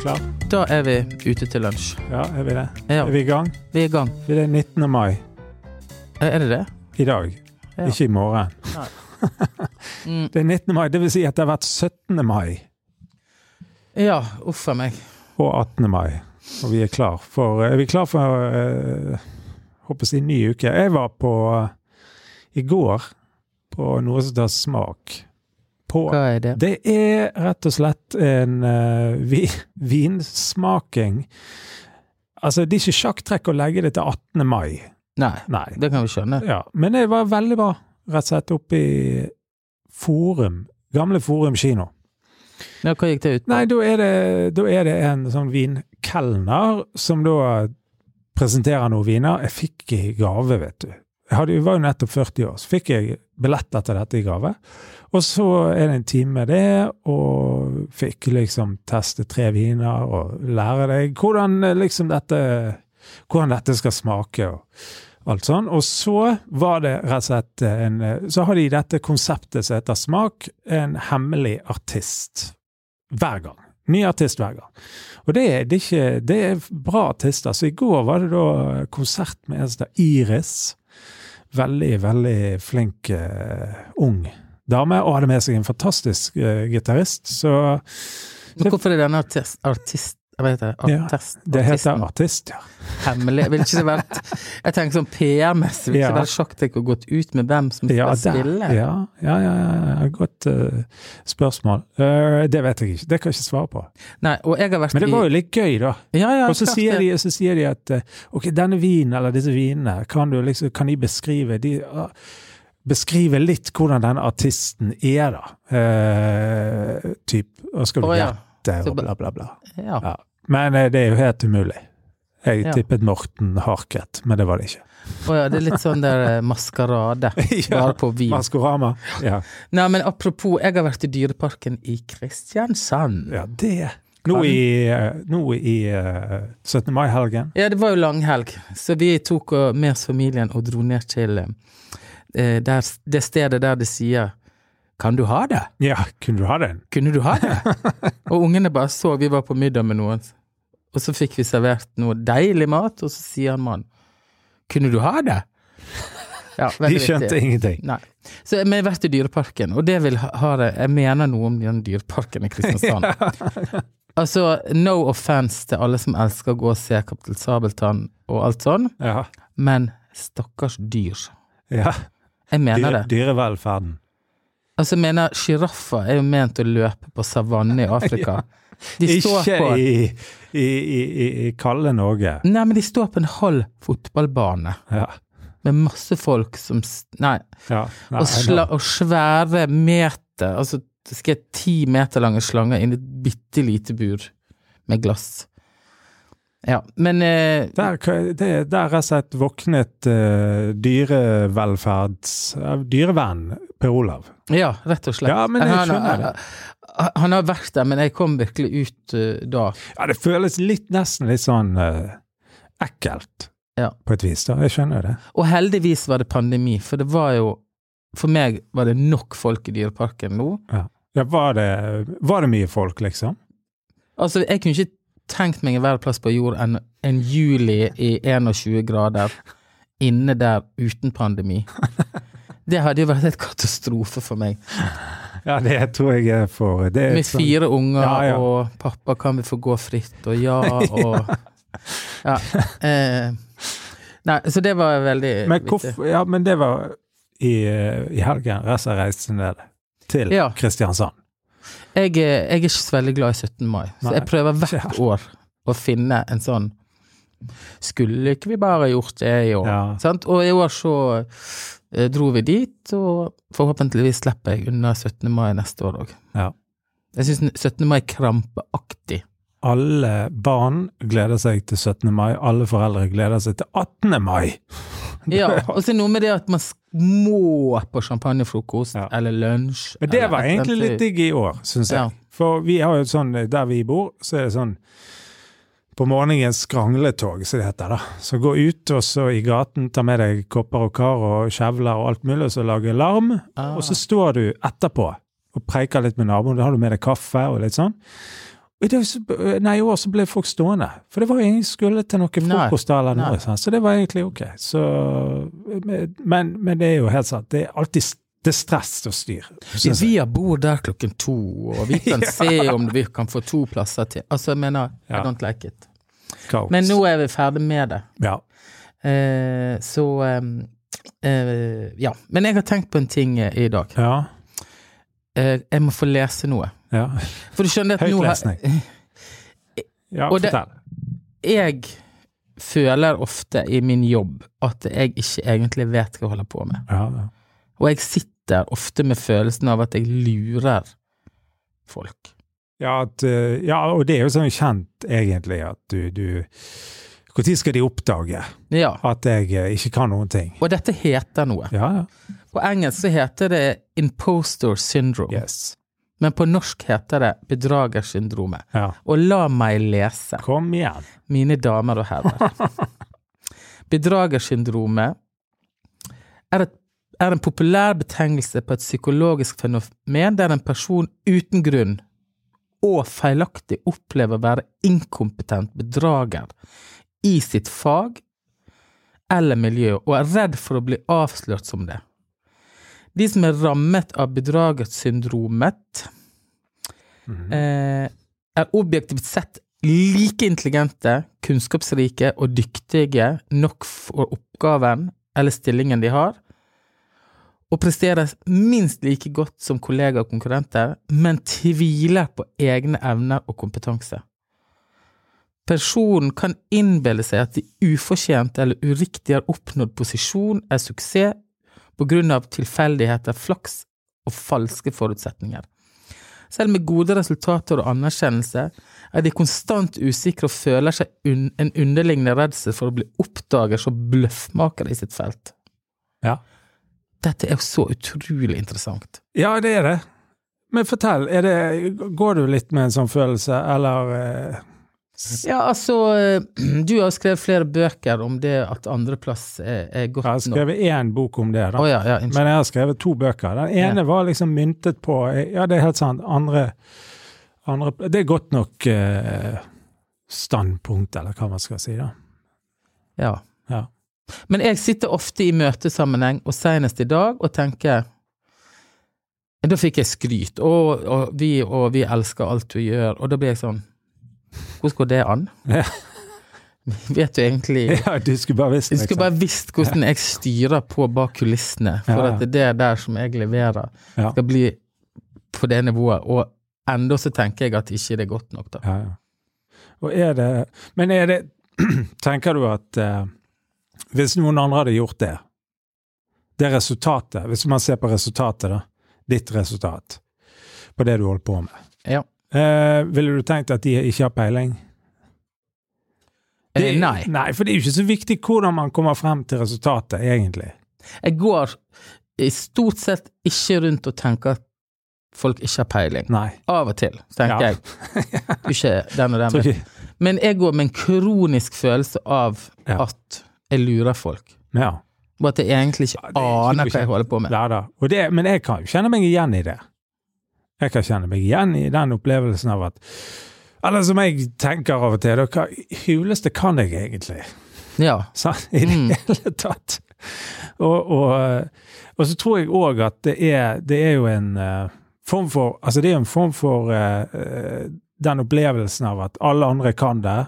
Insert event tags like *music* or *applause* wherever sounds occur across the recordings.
klar? Da er vi ute til lunsj. Ja, er vi det? Ja, Er vi i gang? vi er i gang. Det er 19. mai Er det det? i dag, Ja. ikke i morgen. Mm. *laughs* Det er 19. mai, det vil si at det har vært 17. mai Ja, uff a meg. og 18. mai. Og vi er klar for Er vi klar for uh, håper jeg ny uke? Jeg var på eh, i går på noe som heter Smak. På Hva er det? Det er rett og slett en uh, vi, vinsmaking. Altså, det er ikke sjakktrekk å legge det til 18. mai. Nei, Nei. det kan vi skjønne. Ja, men det var veldig bra, rett og slett, oppe i Forum. Gamle Forum kino. Ja, hva gikk det ut på? Nei, da er det, da er det en sånn vinkelner som da presenterer noen viner. Jeg fikk i gave, vet du. Hadde, var jo nettopp 40 år, så fikk jeg billetter til dette i gave. Og så er det en time med det, og fikk liksom teste tre viner og lære deg hvordan eh, liksom dette hvordan dette skal smake og alt sånn. Og så var det rett og slett en Så har de dette konseptet som heter Smak, en hemmelig artist. Hver gang. Ny artist hver gang. Og det, er- det, er ikke, det er bra artister. Så i går var det da konsert med en som heter Iris. Veldig, veldig flink uh, ung dame, og hadde med seg en fantastisk uh, gitarist. Så så hvorfor er denne artist, artist Hva heter det? Ja, det heter artist, ja. hemmelig? Vil ikke det vært *laughs* Jeg tenker sånn PR-messig, vil ikke Ja. det sjokk til å gått ut med hvem som skal Ja, spille? ja, ja, ja, ja. Godt uh, spørsmål. Uh, det vet jeg ikke. Det kan jeg ikke svare på. Nei, jeg vært Men det var jo litt gøy, da. Ja, ja, Og så sier, de, så sier de at uh, ok, denne vinen, eller disse vinene, kan, du liksom, kan de beskrive de, Beskrive litt hvordan denne artisten er, da. Eh, typ, og skal du oh, ja. gjette, og bla, bla, bla. Ja. Ja. Men eh, det er jo helt umulig. Jeg Ja. tippet Morten Harket, men det var det ikke. Å ja, det er litt sånn der eh, maskerade, *laughs* bare på vin. Maskorama. Ja. *laughs* Nei, men apropos, jeg har vært i Dyreparken i Kristiansand. ja, det Nå i, eh, nå i eh, 17. mai-helgen. Ja, det var jo langhelg, så vi tok og, med oss familien og dro ned til der, det stedet der det sier 'Kan du ha det?' Ja, kunne du ha den? Kunne du ha det? *laughs* og ungene bare så, vi var på middag med noen, og så fikk vi servert noe deilig mat, og så sier han mannen 'Kunne du ha det?' *laughs* Ja, De skjønte viktig. ingenting. Nei. Så vi har vært i Dyreparken, og det vil ha, det Jeg mener noe om den dyreparken i Kristiansand. *laughs* Altså, no offense til alle som elsker å gå og se Kaptein Sabeltann og alt sånn, Ja. men stakkars dyr. ja. Jeg mener det. dyrevelferden. Altså, jeg mener sjiraffer er jo ment å løpe på savanne i Afrika. *laughs* De står Ikke på i, i, i, i, kalde Norge. Nei, men de står på en halv fotballbane Ja. med masse folk som Nei. ja. Nei, Og, sla, og svære meter, altså skal ti meter lange slanger inn i et bitte lite bur med glass. Ja, men eh, Der, har og slett våknet eh, dyrevelferds... dyrevern dyrevenn Per Olav. Ja, rett og slett. Ja, men jeg skjønner det. Han, har vært der, men jeg kom virkelig ut uh, da. Ja, det føles litt, nesten litt sånn uh, ekkelt, Ja. på et vis. da. Jeg skjønner det. Og heldigvis var det pandemi, for det var jo For meg var det nok folk i Dyreparken nå. Ja, var, det, var det mye folk, liksom? Altså, jeg kunne ikke tenkt meg en verre plass på jord enn en juli i 21 grader inne der uten pandemi. *laughs* Det hadde jo vært et katastrofe for meg. Ja, det tror jeg er det er Med fire sånn- unger Ja, ja. og 'pappa, kan vi få gå fritt?' og ja *laughs* og Ja. Eh, nei, så det var veldig Men, viktig. ja, men det var i, eh, i helgen. Resten reiste ned til Ja. Kristiansand. Jeg, er- jeg er ikke så veldig glad i 17. mai, så Nei, jeg prøver hvert år å finne en sånn Skulle ikke vi bare gjort det i år? Ja. Sant? Og i år så eh, dro vi dit, og forhåpentligvis slipper jeg unna 17. mai neste år òg. Ja. Jeg syns 17. mai er krampeaktig. Alle barn gleder seg til 17. mai, alle foreldre gleder seg til 18. mai. *laughs* Ja, og så noe med det at man må på champagnefrokost Ja. eller lunsj. Men det var egentlig litt digg i år, syns jeg. Ja. For vi har jo sånn, der vi bor, så er det sånn på morgenen skrangletog, som det heter. da. Så gå ut og så i gaten, ta med deg kopper og kar og kjevler og alt mulig, og så lage larm. Ah. Og så står du etterpå og preiker litt med naboen. Da har du med deg kaffe og litt sånn. I dag Nei, i år så ble folk stående. For det var jo ingen skulle til noe frokost eller noe. nei. Så det var egentlig ok. Så, men, men det er jo helt sant. Det er alltid det er stress og styr. synes. Vi bor der klokken to, og vi kan *laughs* Ja. se om vi kan få to plasser til. Altså, jeg mener, I Ja. don't like it. Kaos. Men nå er vi ferdig med det. Ja. Eh, så eh, eh, Ja. Men jeg har tenkt på en ting eh, i dag. Ja. Eh, jeg må få lese noe. ja. For du skjønner at nå Høytlesning. *laughs* Ja, fortell. Jeg føler ofte i min jobb at jeg ikke egentlig vet hva jeg holder på med. Ja, ja. Og jeg sitter ofte med følelsen av at jeg lurer folk. Ja, at, eh, ja, og det er jo sånn kjent, egentlig, at du, du Når skal de oppdage Ja. at jeg eh, ikke kan noen ting? Og dette heter noe. Ja, ja. På engelsk så heter det imposter syndrome. Yes. Men på norsk heter det bedragersyndromet. Ja. Og la meg lese, Kom igjen. mine damer og herrer. *laughs* Bedragersyndromet er, et, er en populær betegnelse på et psykologisk fenomen der en person uten grunn og feilaktig opplever å være inkompetent bedrager i sitt fag eller miljø, og er redd for å bli avslørt som det. De som er rammet av bedragersyndromet, eh, er objektivt sett like intelligente, kunnskapsrike og dyktige nok for oppgaven eller stillingen de har, og presterer minst like godt som kollegaer og konkurrenter, men tviler på egne evner og kompetanse. Personen kan innbille seg at de ufortjent eller uriktig har oppnådd posisjon, er suksess, på grunn av tilfeldigheter, flaks og falske forutsetninger. Selv med gode resultater og anerkjennelse er de konstant usikre og føler seg un en underliggende redsel for å bli oppdaget som bløffmakere i sitt felt. Ja. Dette er jo så utrolig interessant. ja, det er det. Men fortell, det, går du litt med en sånn følelse, eller eh, Ja, altså, *clears throat* du har skrevet flere bøker om det at andreplass er, er godt Jeg har skrevet én bok om det, da. da. ja, ja. Men jeg har skrevet to bøker. Den ene var liksom myntet på Ja, det er helt sant. Andre, andre Det er godt nok eh, standpunkt, eller hva man skal si, da. Ja. Ja. Men jeg sitter ofte i møtesammenheng, og senest i dag, og tenker Da fikk jeg skryt, og, og, vi, og vi elsker alt du gjør, og da blir jeg sånn Hvordan går det an? Ja. Vet du egentlig *laughs* Ja, du skulle bare visst Du skulle bare visst hvordan jeg styrer på bak kulissene, for Ja, at det er der som jeg leverer, Ja. skal bli på det nivået. Og enda så tenker jeg at ikke det er godt nok, da. Ja, ja. Og er det Men er det *clears throat* Tenker du at eh, hvis noen andre hadde gjort det, det resultatet, hvis man ser på resultatet, da, ditt resultat, på det du holder på med, Ja. eh, ville du tenkt at de ikke har peiling? Det- Eh, nei. Nei, for det er jo ikke så viktig hvordan man kommer frem til resultatet, egentlig. Jeg går i stort sett ikke rundt og tenker at folk ikke har peiling. Nei. Av og til tenker Ja. jeg *laughs* ikke den og den. Men, men jeg går med en kronisk følelse av Ja. at jeg lurer folk. Ja. Og at jeg egentlig ikke Ja, er aner hva jeg holder på med. Ja da. Og det, men jeg kan jo kjenne meg igjen i det. Jeg kan kjenne meg igjen i den opplevelsen av at Eller som jeg tenker av og til, da, hva huleste kan jeg egentlig? Ja. Sant? *laughs* I det Mm. hele tatt. Og, og, og så tror jeg òg at det er, det er jo en uh, form for Altså det er en form for eh, den opplevelsen av at alle andre kan det.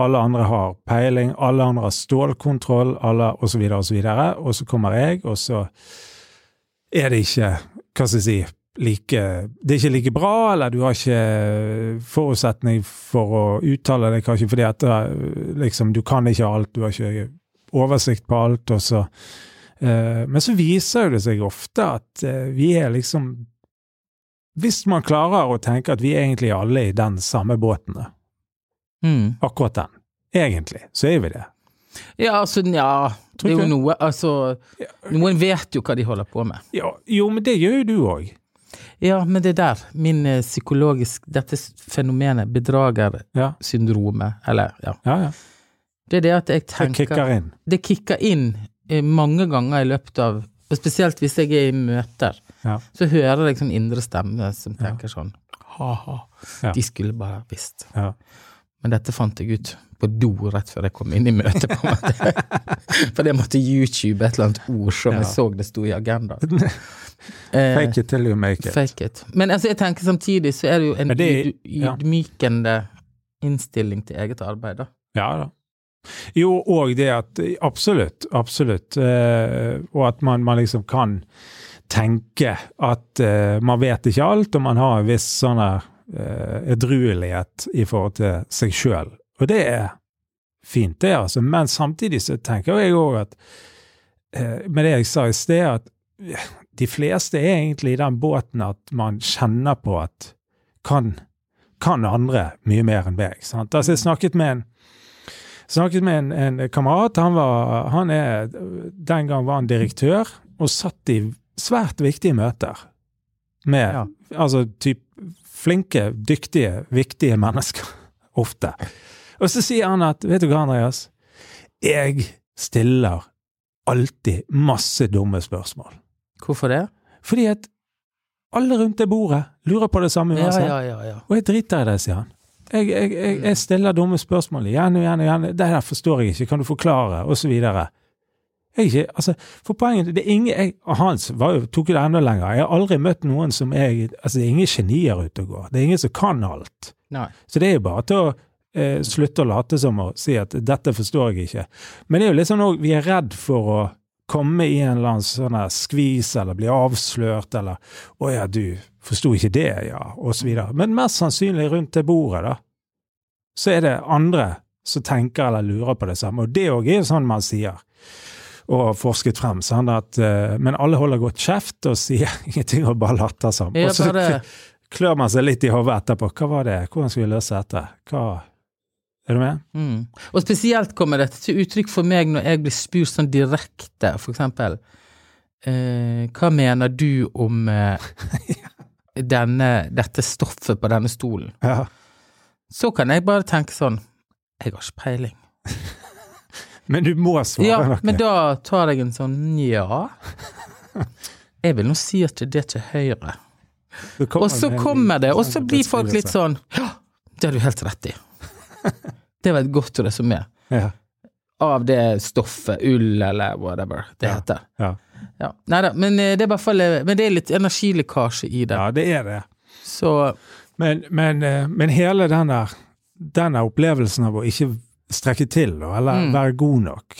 Alle andre har peiling, alle andre har stålkontroll, alle så videre og. Og så kommer jeg, og så er det ikke Hva skal jeg si like, Det er ikke like bra, eller du har ikke forutsetning for å uttale deg, kanskje fordi at eh, liksom, du kan ikke alt, du har ikke oversikt på alt, og så eh, Men så viser jo det seg ofte at eh, vi er liksom Hvis man klarer å tenke at vi egentlig alle er i den samme båten, Mm. akkurat den, egentlig, så er vi det. Ja, altså, nja Det er jo noe Altså, noen vet jo hva de holder på med. Ja, jo, men det gjør jo du òg. Ja, men det der, min eh, psykologisk Dette fenomenet, bedragersyndromet, Ja, eller ja ja. ja. Det er det at jeg Det tenker kicker inn. Det kicker inn eh, mange ganger i løpet av Og spesielt hvis jeg er i møter, Ja. så hører jeg sånn indre stemme som tenker sånn ha-ha. De skulle bare visst. Ja. Men dette fant jeg ut på do rett før jeg kom inn i møtet, på en måte. *laughs* For det måtte YouTube et eller annet ord som Ja. jeg så det sto i agendaen. *laughs* Eh, Fake it till you make it. Fake it. Men altså, jeg tenker samtidig så er det jo en det- ydmykende ja. innstilling til eget arbeid, da. Ja da. Jo, og det at Absolutt. Absolutt. Eh, og at man, man liksom kan tenke at eh, man vet ikke alt, og man har en viss sånn her, eh, edruelighet i forhold til seg sjøl. Og det er fint, det, altså. Men samtidig så tenker jeg òg at eh, med det jeg sa i sted, at eh, de fleste er egentlig i den båten at man kjenner på at kan, kan andre mye mer enn meg. Sant? Altså, jeg snakket med en snakket med en, en kamerat. Han, var, han er, den gang var han direktør, og satt i svært viktige møter med Ja. altså typ flinke, dyktige, viktige mennesker. *laughs* Ofte. Og så sier han at Vet du hva, Andreas? Jeg stiller alltid masse dumme spørsmål. Hvorfor det? Fordi at alle rundt det bordet lurer på det samme uansett. ja, ja. ja. Og jeg driter i det, sier han. Jeg, jeg, jeg, jeg stiller dumme spørsmål igjen og igjen og igjen. Det der forstår jeg ikke, kan du forklare? Og så videre. Ikke, altså, for poenget, det er ingen, jeg, Hans var tok det enda lenger. Jeg har aldri møtt noen som er altså Det er ingen genier ute og går. Det er ingen som kan alt. Nei. Så det er jo bare til å eh, slutte å late som å si at dette forstår jeg ikke. Men det er jo litt sånn òg, vi er redd for å komme i en eller annen sånn skvis eller bli avslørt eller 'Å ja, du forsto ikke det, ja', og så videre. Men mest sannsynlig rundt det bordet, da, så er det andre som tenker eller lurer på det samme. Og det òg er jo sånn man sier, og forsket frem, sånn at eh, Men alle holder godt kjeft og sier *laughs* ingenting og bare latter som. Og så klør man seg litt i hodet etterpå. Hva var det? Hvordan skulle vi løse dette? Hva Er du med? mm. Og spesielt kommer dette til uttrykk for meg når jeg blir spurt sånn direkte, for eksempel eh, Hva mener du om eh, *laughs* denne, dette stoffet på denne stolen? Ja. Så kan jeg bare tenke sånn Jeg har ikke peiling. *laughs* Men du må svare Ja, noe. men da tar jeg en sånn ja. Jeg vil nå si at det er til høyre. Og så kommer det, og så blir folk litt sånn Ja, det har du helt rett i. *laughs* Det var et godt resumé Ja. av det stoffet, ull eller whatever det heter. Ja. Ja. Nei da, men eh, det er i hvert fall Men det er litt energilekkasje i det. ja, det er det. Så Men, men, eh, men hele denne der, den der opplevelsen av å ikke strekke til, da, eller Mm. være god nok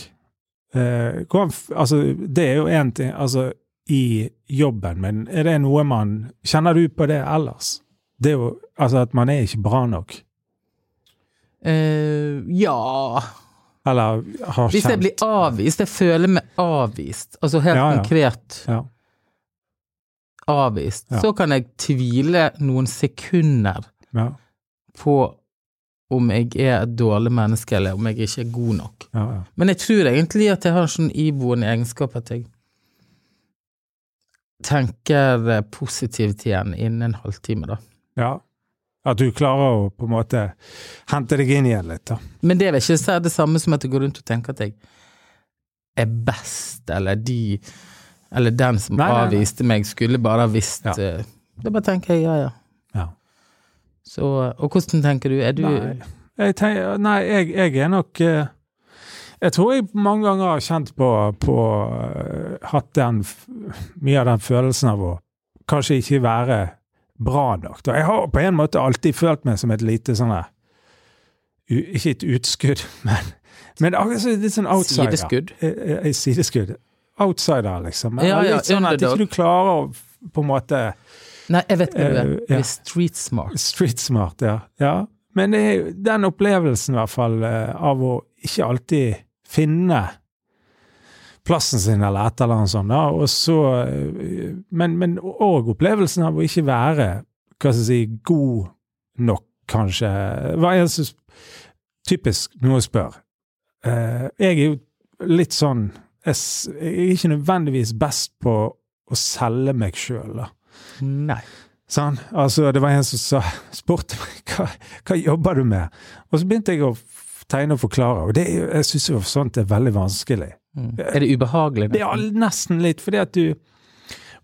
eh, hvordan Altså, det er jo én ting altså, i jobben, men er det noe man Kjenner du på det ellers? Det er jo altså at man er ikke bra nok. Uh, ja Eller har Hvis jeg blir avvist, jeg føler meg avvist, altså helt Ja, ja. konkret ja. avvist, så kan jeg tvile noen sekunder Ja, på om jeg er et dårlig menneske, eller om jeg ikke er god nok. ja, ja. Men jeg tror egentlig at jeg har en sånn iboende egenskap at jeg tenker eh, positivt igjen innen en halvtime, da. ja. At du klarer å på en måte hente deg inn igjen litt, da. Men det vil ikke si det samme som at jeg går rundt og tenker at jeg er best, eller de Eller den som Nei, nei, nei. avviste meg, skulle bare ha visst Ja. Da Det bare tenker jeg, ja ja. Så, og hvordan tenker du? Er du Nei, jeg, tenker, nei jeg, jeg er nok eh, Jeg tror jeg mange ganger har kjent på, på eh, Hatt den mye av den følelsen av å kanskje ikke være bra nok. Jeg har på en måte alltid følt meg som et lite sånn der... Ikke et utskudd, *laughs* men, men som litt sånn outsider. sideskudd? Et eh, eh, Sideskudd. Outsider, liksom. Ja, ja, litt sånn at ikke du klarer å på en måte Nei, jeg vet hva du er. Eh, ja. street smart. Street smart, ja. ja. Men det er den opplevelsen, i hvert fall, eh, av å ikke alltid finne plassen sin, eller et eller annet sånt, da. Og så eh, Men men òg opplevelsen av å ikke være, hva skal jeg si, god nok, kanskje. Hva er det Typisk noe spør. Eh, jeg er jo litt sånn jeg er ikke nødvendigvis best på å selge meg sjøl, da. Nei. Sånn, altså Det var en som sa, spurte meg hva, hva jobber du med, og så begynte jeg å tegne og forklare. og det, Jeg syns sånt er veldig vanskelig. Mm. Er det ubehagelig? Det er nesten litt fordi at du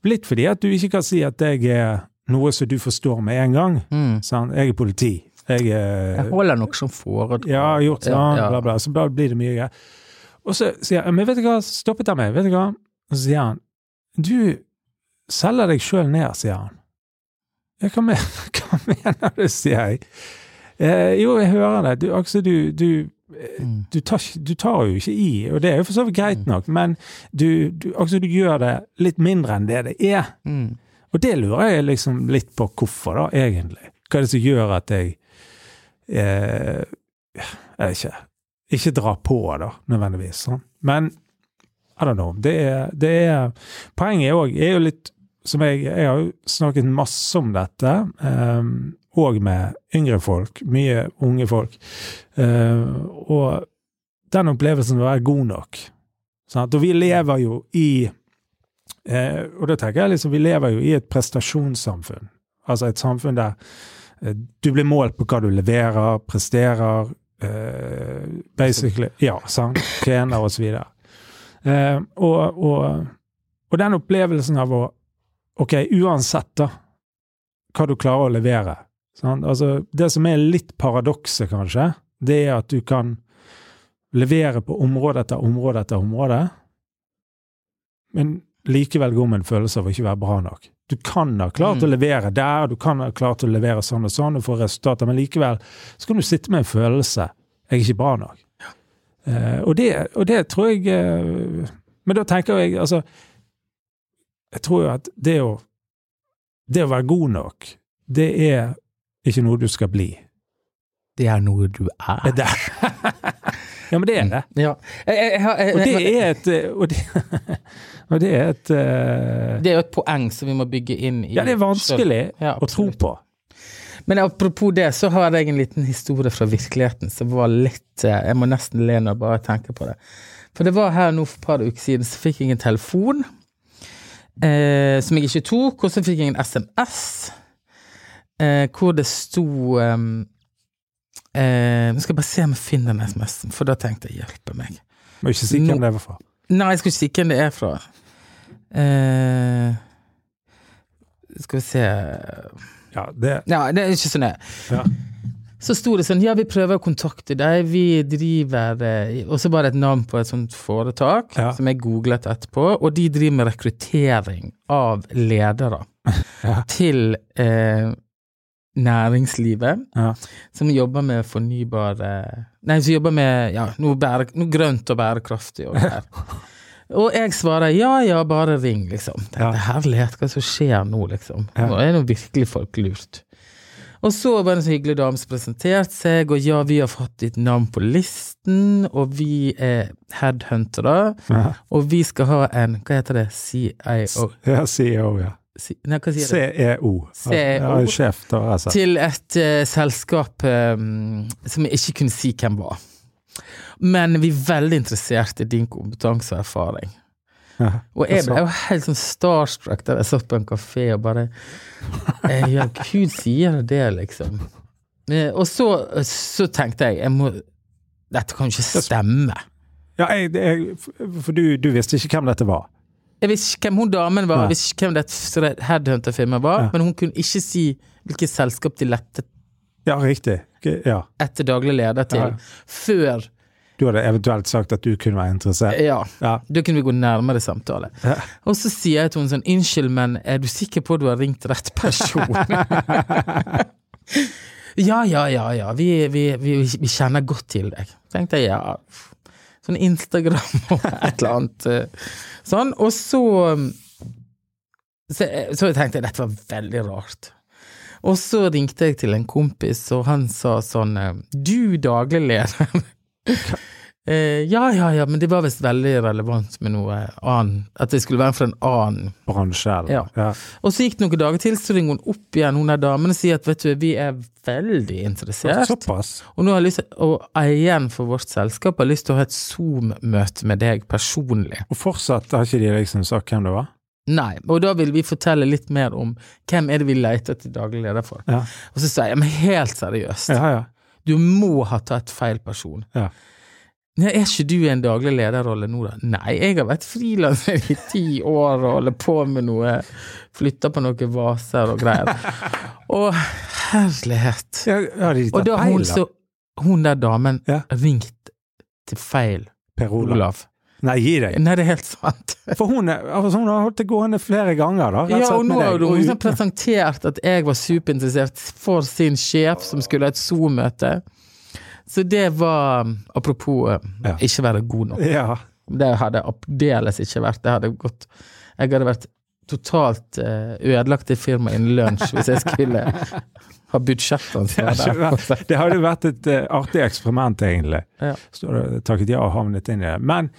Litt fordi at du ikke kan si at jeg er noe som du forstår med en gang. Mm. Sånn. Jeg er politi. Jeg er Jeg holder nok som foredrag. Ja, gjort sånn, Ja, ja. bla, bla. Så da blir det mye greier. Og så sier jeg, men vet du hva, stoppet han meg, vet du hva? Og så sier han, du selger deg sjøl ned, sier han. Ja, hva, men, *laughs* hva mener du, sier jeg. Eh, jo, jeg hører det. Du, altså, du, du, Mm. du, tar, du tar jo ikke i, og det er jo for så vidt greit nok, men du, du, altså, du gjør det litt mindre enn det det er. Mm. Og det lurer jeg liksom litt på hvorfor, da, egentlig. Hva er det som gjør at jeg eh, Jeg vet ikke Ikke drar på, da, nødvendigvis. Sånn. Men I don't know. Det er, det er Poenget òg er jo litt som jeg, jeg har jo snakket masse om dette, òg med yngre folk, mye unge folk. Eh, og den opplevelsen var god nok. Sant? Og vi lever jo i Eh, og da tenker jeg liksom, vi lever jo i et prestasjonssamfunn. Altså et samfunn der eh, du blir målt på hva du leverer, presterer, basically Ja, sant. Trener og så videre. Og, og, og den opplevelsen av å Ok, uansett da, hva du klarer å levere. Sånn? Altså, det som er litt paradokset, kanskje, det er at du kan levere på område etter område etter område, men likevel gå med en følelse av å ikke være bra nok. Du kan ha klart Mm. å levere der, du kan ha klart å levere sånn og sånn og få resultater, men likevel så kan du sitte med en følelse jeg er ikke bra nok. Eh, og, det, og det tror jeg uh, Men da tenker jeg altså Jeg tror jo at det å Det å være god nok, det er ikke noe du skal bli. Det er noe du er. Det er *laughs* ja, men det er det. Ja. Og det er et Og det, og det er et uh, det er jo et poeng som vi må bygge inn i Ja, det er vanskelig Ja, å tro på. Men apropos det, så har jeg en liten historie fra virkeligheten som var litt eh, Jeg må nesten le når jeg bare tenker på det. For det var her nå for et par uker siden, så fikk jeg en telefon eh, som jeg ikke tok, og så fikk jeg en SMS eh, hvor det sto eh, eh, Nå skal jeg bare se om jeg finner den SMS-en, for da tenkte jeg hjelpe meg. Må ikke si hvem det er fra. Nei, jeg skal ikke si hvem det er fra. Eh, skal vi se Ja, det Ja, det er ikke sånn det er. Ja. Så sto det sånn, ja, vi prøver å kontakte deg, vi driver eh, Og så var det et navn på et sånt foretak Ja. som jeg googlet etterpå, og de driver med rekruttering av ledere *laughs* Ja. til eh, næringslivet, Ja. som jobber med fornybare Nei, som jobber med ja, noe, bære, noe grønt og bærekraftig og der. *laughs* Og jeg svarer ja, ja, bare ring, liksom. Tenkte, Ja. Herlighet, hva som skjer nå, liksom? Nå er nå virkelig folk lurt. Og så var det en så hyggelig dame som presenterte seg, og ja, vi har fått ditt navn på listen, og vi er headhuntere, Ja. og vi skal ha en, hva heter det, CIO? ja, CEO, ja. Nei, hva sier? CEO. CEO. Sjef, da, altså. Til et uh, selskap um, som jeg ikke kunne si hvem var. Men vi er veldig interessert i din kompetanse og erfaring. Og jeg ble jo helt sånn starstruck da jeg satt på en kafé og bare eh, Ja, gud sier det, liksom. Eh, Og så, så tenkte jeg, jeg må, Dette kan jo ikke stemme. Ja, jeg, jeg, for du, du visste ikke hvem dette var? Jeg visste ikke hvem hun damen var, jeg visste ikke hvem dette headhunter-firmaet var, Ja. men hun kunne ikke si hvilket selskap de lette Ja, riktig. Ja. etter daglig leder til, Ja. før Du hadde eventuelt sagt at du kunne være interessert? Ja. Ja. Da kunne vi gå nærmere samtale. Ja. Og så sier jeg til henne sånn Unnskyld, men er du sikker på at du har ringt rett person? *laughs* ja, ja, ja, ja. Vi, vi, vi, vi kjenner godt til deg. Tenkte jeg, ja. Sånn Instagram *laughs* og et eller annet. eh, Sånn. Og så Så, så jeg tenkte jeg dette var veldig rart. Og så ringte jeg til en kompis, og han sa sånn eh, Du, daglig leder. *laughs* Eh, ja, ja, ja, men det var visst veldig relevant med noe annet. At det skulle være fra en annen. Bransje, eller? Ja. Ja. Og så gikk det noen dager til, så ringer hun opp igjen, hun der damen, og sier at vet du, vi er veldig interessert. Såpass? Og nå har jeg lyst til, og eieren for vårt selskap har lyst til å ha et Zoom-møte med deg personlig. Og fortsatt har ikke de liksom sagt hvem det var? Nei, og da vil vi fortelle litt mer om hvem er det vi leter til daglig leder for. Ja, Og så sier jeg, men helt seriøst, ja. ja. Du må ha tatt feil person. Ja. Nei, er ikke du i en daglig lederrolle nå, da? Nei, jeg har vært frilanser i ti år og holder på med noe Flytta på noen vaser og greier. *laughs* Å, herlighet. Og da har hun, så, hun der damen Ja. ringt til feil Per Olav. Nei, gi deg. Nei, det er helt sant. For hun, altså, hun har holdt det gående flere ganger, da. Ja, og nå har hun og liksom presentert at jeg var superinteressert for sin sjef som skulle ha et Zoom-møte. Så det var Apropos eh, Ja. ikke være god nok. Ja. Det hadde jeg aldeles ikke vært. Det hadde gått Jeg hadde vært totalt eh, ødelagt i firmaet innen lunsj hvis jeg skulle *laughs* ha budsjettansvar Det der. Det hadde vært et eh, artig eksperiment, egentlig. Ja. Så takket ja og havnet inn i det. Men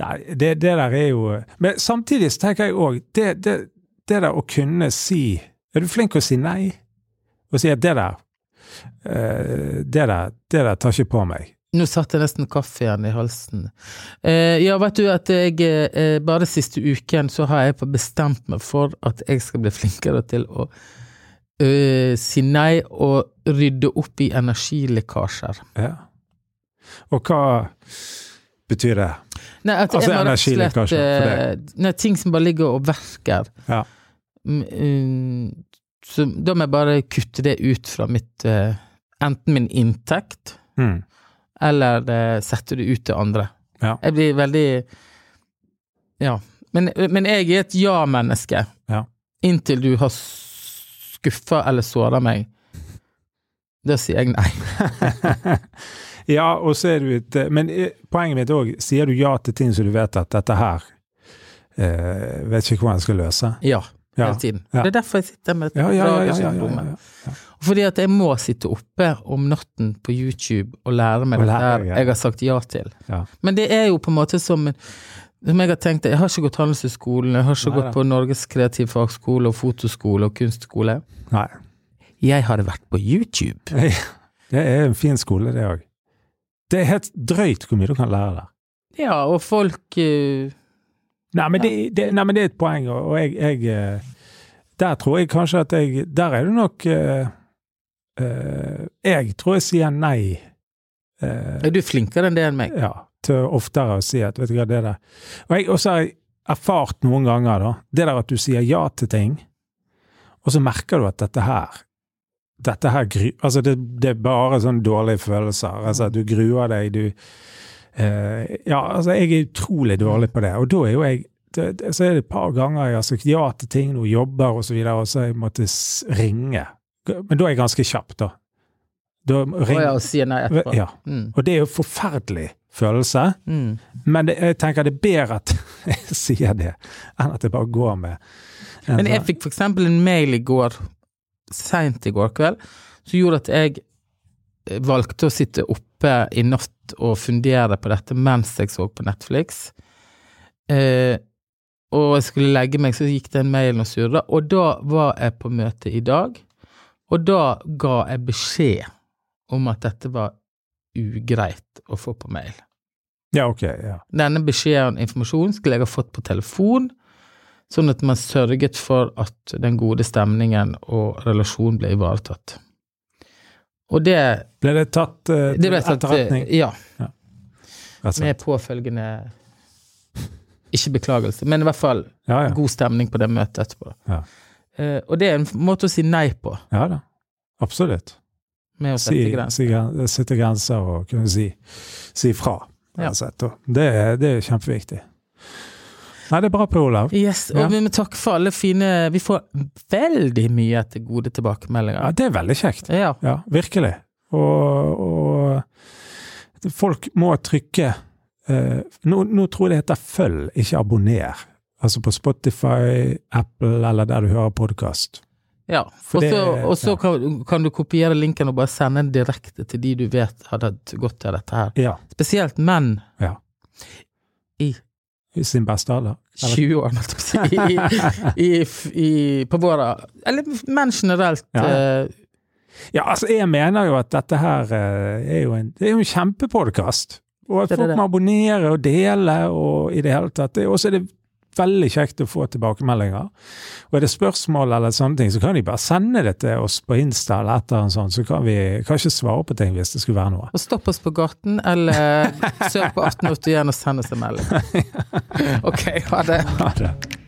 nei, det, det der er jo Men samtidig så tenker jeg òg det, det, det der å kunne si Er du flink til å si nei? Og si at det der eh, det der, det der tar ikke på meg. Nå satt jeg nesten kaffe igjen i halsen. Eh, ja, vet du at jeg eh, bare siste uken så har jeg bestemt meg for at jeg skal bli flinkere til å eh, si nei og rydde opp i energilekkasjer. Ja. Og hva betyr det? Nei, at Altså jeg må rett og slett, energilekkasjer for eh, Nei, ting som bare ligger og verker. Ja. Mm, mm, så da må jeg bare kutte det ut fra mitt eh, Enten min inntekt, Mm. eller eh, sette det ut til andre. Ja. Jeg blir veldig Ja. Men, men jeg er et ja-menneske. Ja. Inntil du har skuffa eller såra meg. Da sier jeg nei. *laughs* ja, og så er du et Men eh, poenget mitt òg, sier du ja til ting som du vet at dette her eh, Vet ikke hvordan jeg skal løse? Ja. Hele tiden. Ja. Det er derfor jeg sitter med et Ja. Fordi at jeg må sitte oppe om natten på YouTube og lære meg Og her ja. jeg har sagt ja til. Men det er jo på en måte som som jeg har tenkt, jeg har ikke gått Handelshøyskolen, jeg har ikke Nei gått på Norges kreativ fagskole og fotoskole og kunstskole. Nei. Jeg hadde vært på YouTube. *laughs* Det er en fin skole, det òg. Det er helt drøyt hvor mye du kan lære der. Ja, og folk uh, Nei, men det, det, nei, men det er et poeng, og jeg, jeg eh, Der tror jeg kanskje at jeg Der er du nok uh, uh, Jeg tror jeg sier nei. Er du flinkere enn det enn meg? ja, til oftere å si at vet du hva, det der Og jeg også har jeg erfart noen ganger, da, det der at du sier ja til ting, og så merker du at dette her dette her gru, altså det, det er bare sånne dårlige følelser. Altså, du gruer deg, du uh, Ja, altså, jeg er utrolig dårlig på det, og da er jo jeg det, det, Så er det et par ganger jeg har sagt ja til ting, noen jobber og så og så jeg måttet ringe. Men da er jeg ganske kjapp, da. Da ringer ring, og sier nei etterpå. ja. Mm. Og det er jo forferdelig følelse. Mm. Men det, jeg tenker det er bedre at *laughs* jeg sier det, enn at jeg bare går med en Men jeg sånn- fikk eksempel en mail i går, seint i går kveld, som gjorde at jeg eh, valgte å sitte oppe i natt og fundere på dette mens jeg så på Netflix. Eh, og jeg skulle legge meg, så gikk den mailen og surra, og da var jeg på møte i dag, og da ga jeg beskjed om at dette var ugreit å få på mail. Ja, ok. ja. Denne beskjeden, informasjonen, skulle jeg ha fått på telefon, sånn at man sørget for at den gode stemningen og relasjonen ble ivaretatt. Og det, Ble det tatt uh, det ble tatt etterretning? Ja, ja. med påfølgende Ikke beklagelse, men i hvert fall Ja, ja. god stemning på det møtet etterpå. Ja. Eh, og det er en måte å si nei på, ja da. Absolutt. med å sette Si, grenser. si, sette grenser og kunne si, si fra. Det, er- det er kjempeviktig. Nei, det er bra, Per Olav. Yes, og Ja. vi må takke for alle fine Vi får veldig mye etter gode tilbakemeldinger. Ja, det er veldig kjekt. Ja. Ja, virkelig. Og, og folk må trykke eh, nå, nå tror jeg det heter følg, ikke abonner. Altså på Spotify, Apple eller der du hører podkast. Ja, og så kan, kan du kopiere linken og bare sende den direkte til de du vet hadde gått til dette her. Ja. Spesielt menn Ja. i I sin beste alder. 20 år, holdt jeg på å på våre Eller menn generelt. Ja. eh, Ja, altså, jeg mener jo at dette her eh, er jo en, det er jo en kjempepodkast. Og at folk må abonnere og dele og i det hele tatt. Det er det veldig kjekt å få tilbakemeldinger. Og er det spørsmål eller sånne ting, så kan de bare sende det til oss på Insta eller et eller annet sånt, så kan vi kanskje svare på ting hvis det skulle være noe. Og stopp oss på gaten, eller *laughs* søk på 1881 og send oss en melding. *laughs* Ok, ha det. Ha det.